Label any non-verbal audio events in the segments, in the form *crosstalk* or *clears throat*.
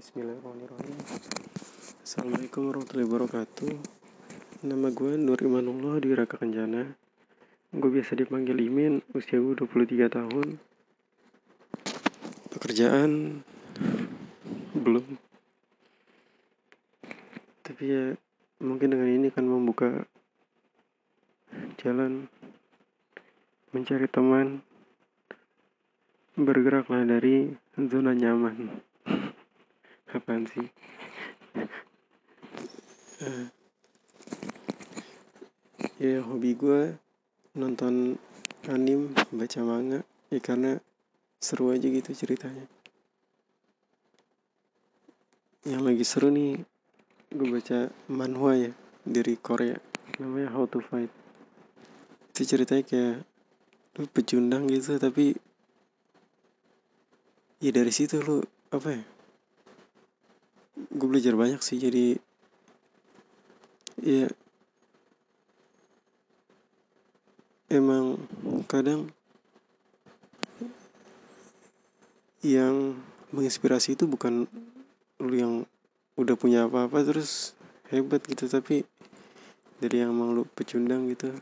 Bismillahirrahmanirrahim. Assalamualaikum warahmatullahi wabarakatuh. Nama gue Nur Imanullah di Raka Kencana Gue biasa dipanggil Imin Usia gue 23 tahun. Pekerjaan? Belum. Tapi ya Mungkin dengan ini kan membuka Jalan Mencari teman Bergeraklah dari zona nyaman apaan sih? Uh, ya hobi gue nonton anim baca manga. Ya karena seru aja gitu ceritanya. Yang lagi seru nih gue baca manhwa ya dari Korea. Namanya How to Fight. Itu ceritanya kayak lu pecundang gitu tapi ya dari situ lu apa ya gue belajar banyak sih jadi ya emang kadang yang menginspirasi itu bukan lu yang udah punya apa-apa terus hebat gitu tapi dari yang emang lu pecundang gitu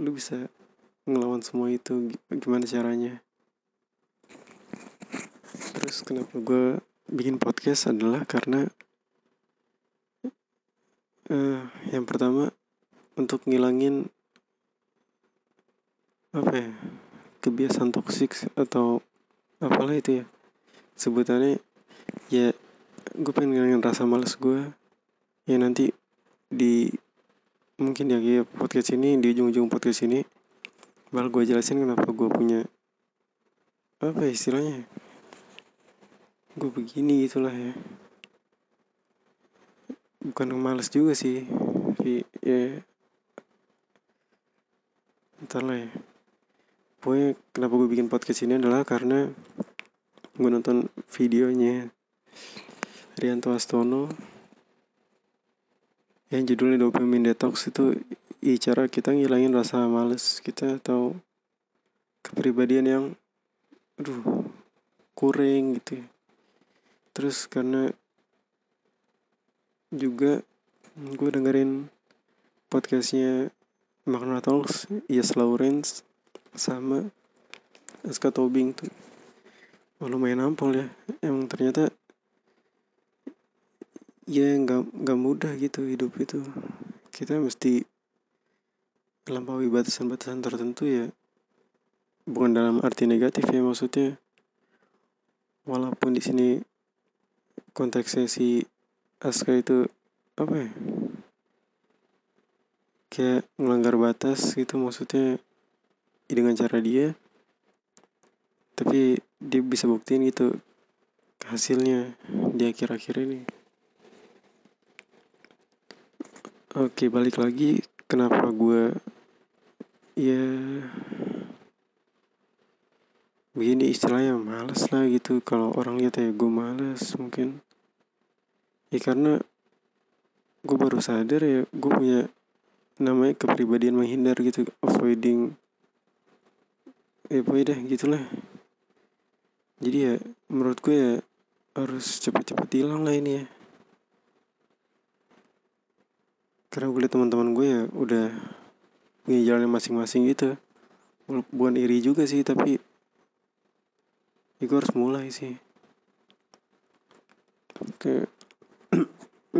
lu bisa ngelawan semua itu gimana caranya? Terus kenapa gue bikin podcast adalah karena uh, yang pertama untuk ngilangin apa ya kebiasaan toksik atau apalah itu ya. Sebutannya ya gue pengen ngilangin rasa males gue ya nanti di mungkin ya kayak podcast ini di ujung-ujung podcast ini bakal gue jelasin kenapa gue punya apa ya istilahnya gue begini gitulah ya. Bukan males juga sih. Tapi ya. Entar lah ya. Pokoknya kenapa gue bikin podcast ini adalah karena gue nonton videonya Rianto Astono. Yang judulnya dopamine detox itu ya cara kita ngilangin rasa males kita atau kepribadian yang aduh kurang gitu ya terus karena juga gue dengerin podcastnya Magna Talks Yes Lawrence sama Aska Tobing tuh. Oh, lumayan ampol ya. Emang ternyata ya nggak nggak mudah gitu hidup itu. Kita mesti melampaui batasan-batasan tertentu ya. Bukan dalam arti negatif ya maksudnya. Walaupun di sini konteksnya si Aska itu apa ya? Kayak melanggar batas gitu maksudnya ya dengan cara dia tapi dia bisa buktiin gitu hasilnya di akhir-akhir ini. Oke balik lagi kenapa gue ya begini istilahnya males lah gitu. Kalau orang lihat ya gue males mungkin. Ya karena gue baru sadar ya gue punya namanya kepribadian menghindar gitu avoiding ya pokoknya deh gitulah. Jadi ya menurut gue ya harus cepet-cepet hilang lah ini ya. Karena gue liat teman-teman gue ya udah punya jalannya masing-masing gitu. Bukan iri juga sih tapi ya gue harus mulai sih. Oke. *clears throat*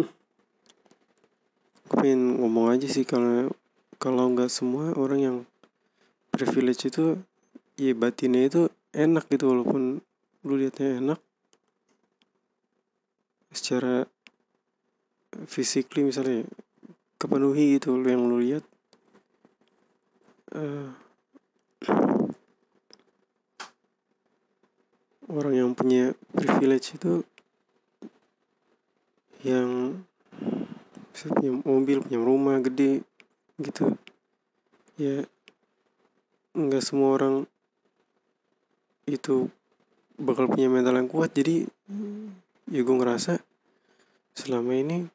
Gue pengen ngomong aja sih kalau kalau nggak semua orang yang privilege itu ya batinnya itu enak gitu walaupun lu liatnya enak. Secara physically misalnya kepenuhi gitu yang lu lihat uh, orang yang punya privilege itu yang punya mobil punya rumah gede gitu. Ya nggak semua orang itu bakal punya mental yang kuat. Jadi ya gue ngerasa selama ini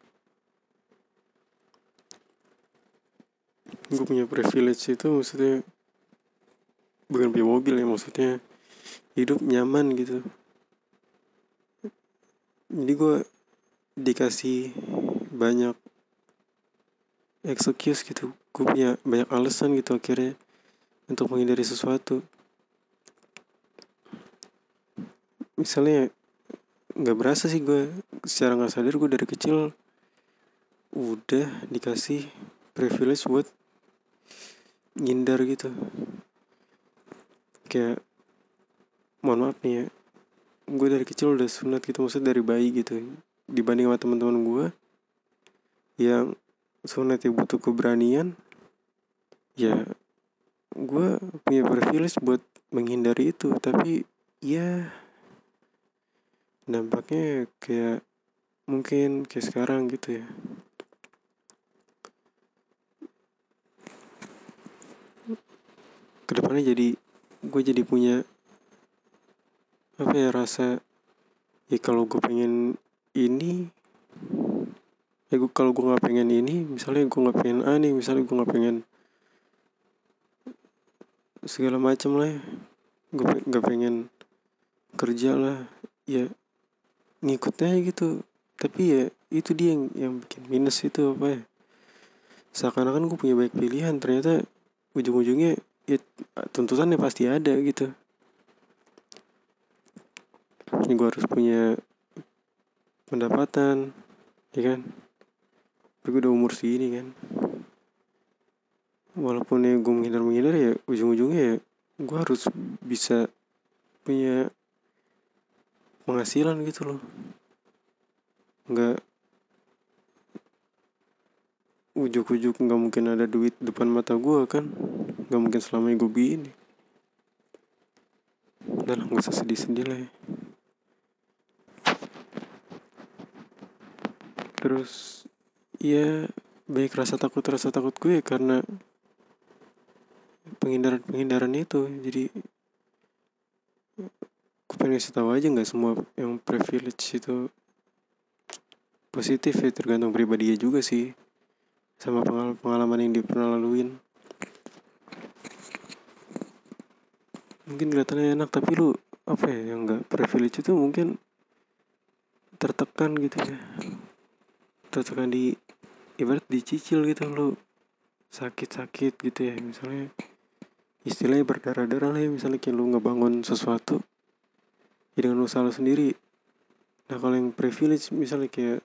gue punya privilege itu maksudnya bukan punya mobil ya maksudnya hidup nyaman gitu. Jadi gue dikasih banyak excuse gitu. Gue punya banyak alasan gitu akhirnya untuk menghindari sesuatu. Misalnya nggak berasa sih gue secara nggak sadar gue dari kecil udah dikasih privilege buat ngindar gitu. Kayak mohon maaf nih ya. Gue dari kecil udah sunat gitu maksudnya dari bayi gitu. Dibanding sama teman-teman gue yang sunat yang butuh keberanian ya gue punya privilege buat menghindari itu. Tapi ya dampaknya kayak mungkin kayak sekarang gitu ya. Ke depannya jadi gue jadi punya apa ya rasa ya kalau gue pengen ini ya gue kalau gue nggak pengen ini misalnya gue nggak pengen A nih misalnya gue nggak pengen segala macam lah ya. gue nggak pengen kerja lah ya ngikutnya gitu. Tapi ya itu dia yang yang bikin minus itu apa ya. Seakan-akan gue punya banyak pilihan ternyata ujung-ujungnya ya tuntutannya pasti ada gitu ini gue harus punya pendapatan ya kan? Tapi gue udah umur segini kan? Walaupun ya gue menghindar menghindar ya ujung-ujungnya ya gue harus bisa punya penghasilan gitu loh. Nggak ujuk-ujuk nggak mungkin ada duit depan mata gue kan? Nggak mungkin selama gue begini nggak usah sedih-sedih lah ya terus ya baik rasa takut rasa takut gue ya karena penghindaran penghindaran itu. Jadi pengen kasih tahu aja nggak semua yang privilege itu positif ya tergantung pribadi juga sih sama pengalaman pengalaman yang dia pernah laluin. Mungkin kelihatannya enak tapi lu apa ya yang nggak privilege itu mungkin tertekan gitu ya tertekan di ibarat dicicil gitu lu sakit-sakit gitu ya. Misalnya istilahnya berdarah-darah lah ya. Misalnya kayak lu ngebangun sesuatu ya dengan usaha lo sendiri. Nah kalau yang privilege misalnya kayak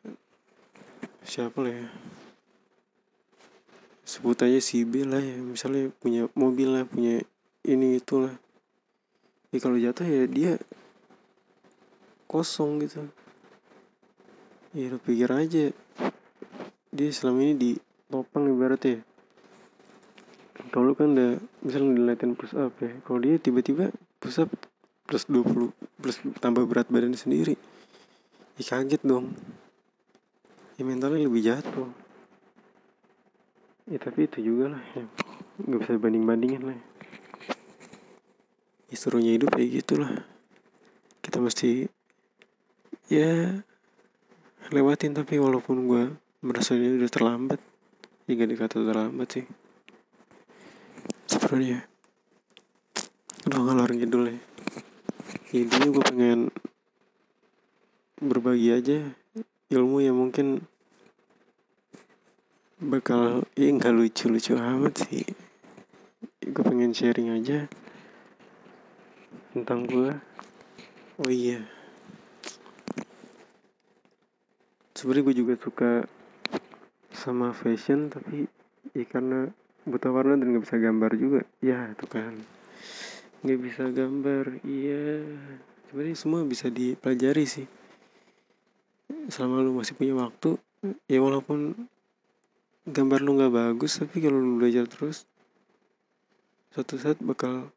siapa lah ya? Sebut aja si B lah ya. Misalnya punya mobil lah punya ini itu lah. Ya kalau jatuh ya dia kosong gitu. Ya lo pikir aja dia selama ini ditopang ibaratnya. Kalau kan udah misalnya dilihatin push up ya. Kalau dia tiba-tiba push up plus 20 plus tambah berat badan sendiri. Ya kaget dong. Ya mentalnya lebih jatuh. Ya tapi itu juga lah ya. Nggak bisa banding bandingin lah ya. Serunya hidup kayak gitulah kita mesti ya lewatin. Tapi walaupun gue merasa ini udah terlambat. Ya gak dikata terlambat sih. Sebenarnya udah ngalor ngidul ya. Intinya gue pengen berbagi aja ilmu yang mungkin bakal ya nggak lucu-lucu amat sih. Gue pengen sharing aja tentang gue oh iya. Sebenarnya gue juga suka sama fashion tapi ya karena buta warna dan nggak bisa gambar juga. Ya tuh kan. Nggak bisa gambar iya. Sebenarnya semua bisa dipelajari sih. Selama lu masih punya waktu ya walaupun gambar lu nggak bagus tapi kalau lu belajar terus suatu saat bakal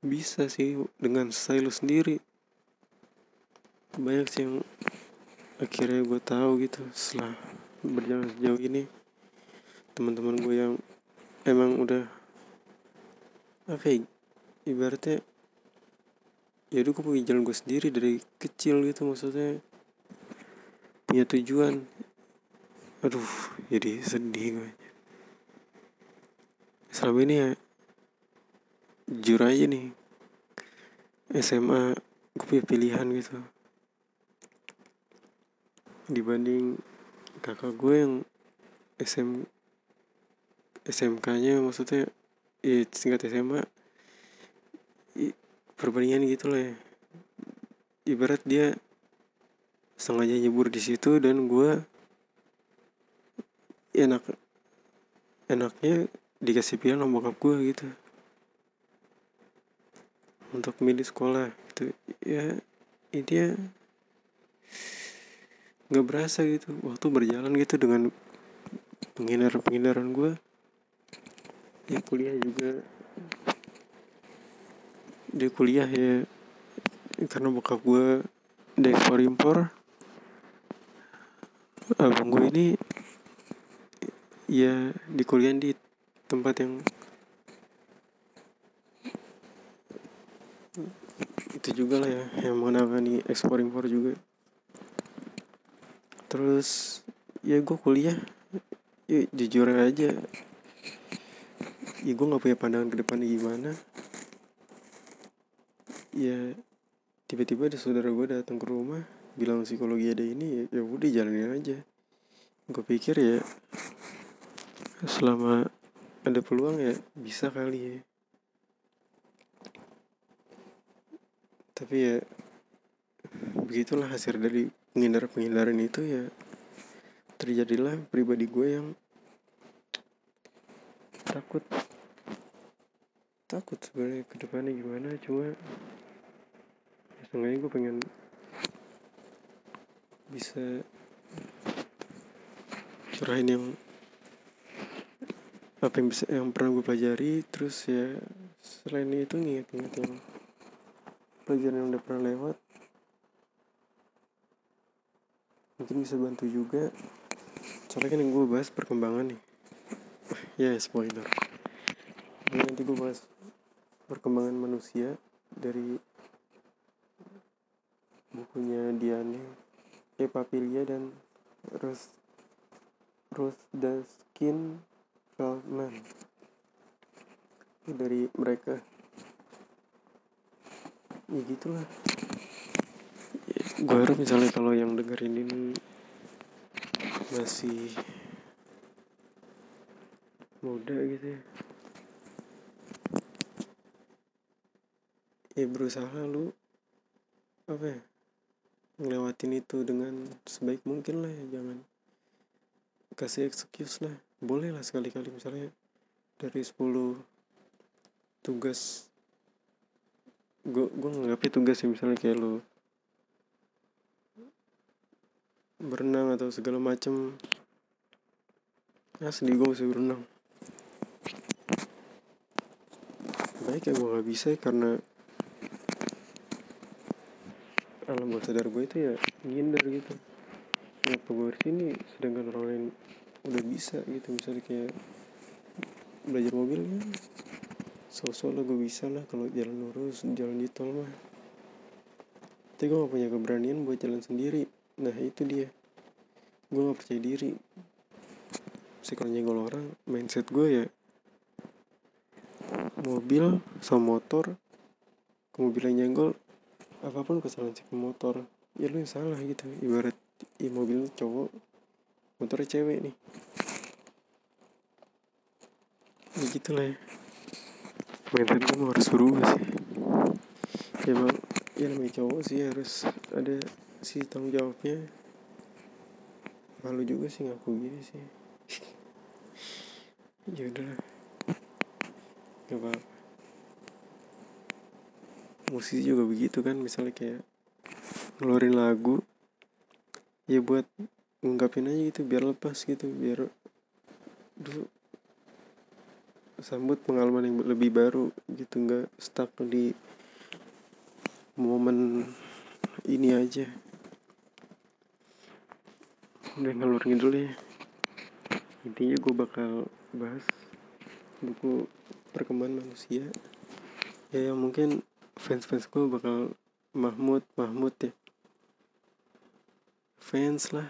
bisa sih dengan style lu sendiri. Banyak sih yang akhirnya gue tahu gitu setelah berjalan sejauh ini teman-teman gue yang emang udah apa ya ibaratnya ya udah gue jalan gue sendiri dari kecil gitu maksudnya punya tujuan. Aduh jadi sedih gue selama ini ya jujur aja nih SMA gue punya pilihan gitu. Dibanding kakak gue yang SM SMK nya maksudnya ya tingkat SMA perbandingan gitu lah ya. ibarat dia sengaja nyebur di situ dan gue enak enaknya dikasih pilihan sama bokap gue gitu untuk milih sekolah itu ya intinya nggak berasa gitu. Waktu berjalan gitu dengan penghindar penghindaran gue ya kuliah juga. Di kuliah ya karena bokap gue di ekspor impor. Abang gue ini ya di kuliah di tempat yang itu juga lah ya yang menangani ekspor impor juga terus ya gue kuliah. Ya jujur aja. Ya gue nggak punya pandangan ke depan gimana. Ya tiba-tiba ada saudara gue datang ke rumah bilang psikologi ada ini ya, ya udah jalanin aja. Gue pikir ya selama ada peluang ya bisa kali ya. Tapi ya begitulah hasil dari penghindar-penghindaran itu ya terjadilah pribadi gue yang takut. Takut sebenarnya ke depannya gimana cuma ya setengahnya gue pengen bisa curahin yang apa yang bisa yang pernah gue pelajari terus ya selain itu nginget-nginget yang pelajaran yang udah pernah lewat mungkin bisa bantu juga. Soalnya kan yang gue bahas perkembangan nih. *laughs* Ya yeah, spoiler. Jadi nanti gue bahas perkembangan manusia dari bukunya Diane E. Papilia dan Rose Daskin Feldman. Dari mereka. Ya gitulah gue harap misalnya kalau yang dengerin ini masih muda gitu ya. Ya berusaha lu apa ya ngelewatin itu dengan sebaik mungkin lah ya jangan kasih excuse lah. Boleh lah sekali-kali misalnya dari 10 tugas gue gue nganggapnya tugas sih misalnya kayak lu berenang atau segala macem. Asli gue masih berenang. Baik ya gue gak bisa karena alam bawah sadar gue itu ya ngindar gitu. Kenapa gue sini sedangkan orang lain udah bisa gitu. Misalnya kayak belajar mobil kan sosok lah gue bisa lah kalau jalan lurus jalan di tol mah. Tapi gue gak punya keberanian buat jalan sendiri nah itu dia. Gue gak percaya diri. Kalau nyenggol orang mindset gue ya mobil sama motor ke mobil yang nyenggol apa pun kesalahan si motor ya lu yang salah gitu. Ibarat ya mobil cowok motornya cewek nih. Ya gitu lah ya. Mindset gue harus berubah sih. Ya bang ya namanya cowok sih harus ada si tanggung jawabnya. Malu juga sih ngaku gini sih. *laughs* Ya udah. Gak apa, apa musisi juga begitu kan misalnya kayak ngeluarin lagu ya buat ngungkapin aja gitu biar lepas gitu biar dulu sambut pengalaman yang lebih baru gitu nggak stuck di momen ini aja udah ngalur ngidul ya. Intinya gue bakal bahas buku perkembangan manusia. Ya yang mungkin fans fans gue bakal Mahmud Mahmud ya. Fans lah.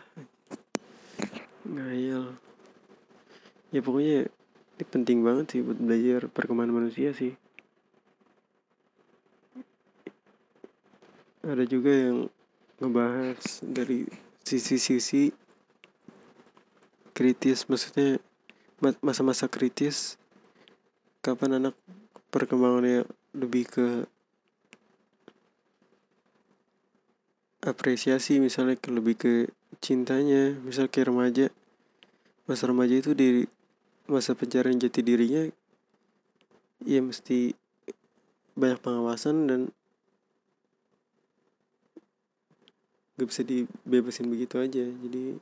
Ngayal. Ya pokoknya ini penting banget sih buat belajar perkembangan manusia sih. Ada juga yang ngebahas dari sisi-sisi kritis maksudnya masa-masa kritis kapan anak perkembangannya lebih ke apresiasi misalnya ke lebih ke cintanya misal kayak remaja. Masa remaja itu di masa pencarian jati dirinya ya mesti banyak pengawasan dan gak bisa dibebasin begitu aja. Jadi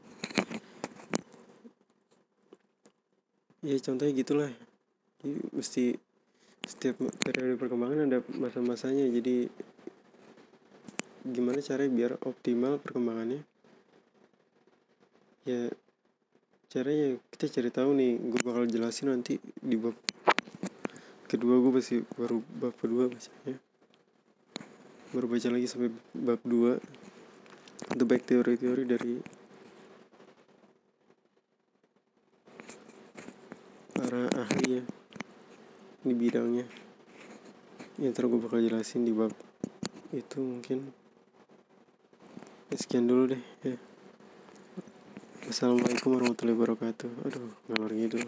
ya contohnya gitulah. Jadi mesti setiap periode perkembangan ada masa-masanya. Jadi gimana caranya biar optimal perkembangannya? Ya caranya kita cari tahu nih. Gue bakal jelasin nanti di bab kedua. Gue masih baru bab kedua bacanya. Baru baca lagi sampai bab dua. Untuk baik teori-teori dari para ahli ya di bidangnya. Yang ntar gue bakal jelasin di bab itu mungkin. Ya, sekian dulu deh ya. Assalamualaikum warahmatullahi wabarakatuh. Aduh ngalor gitu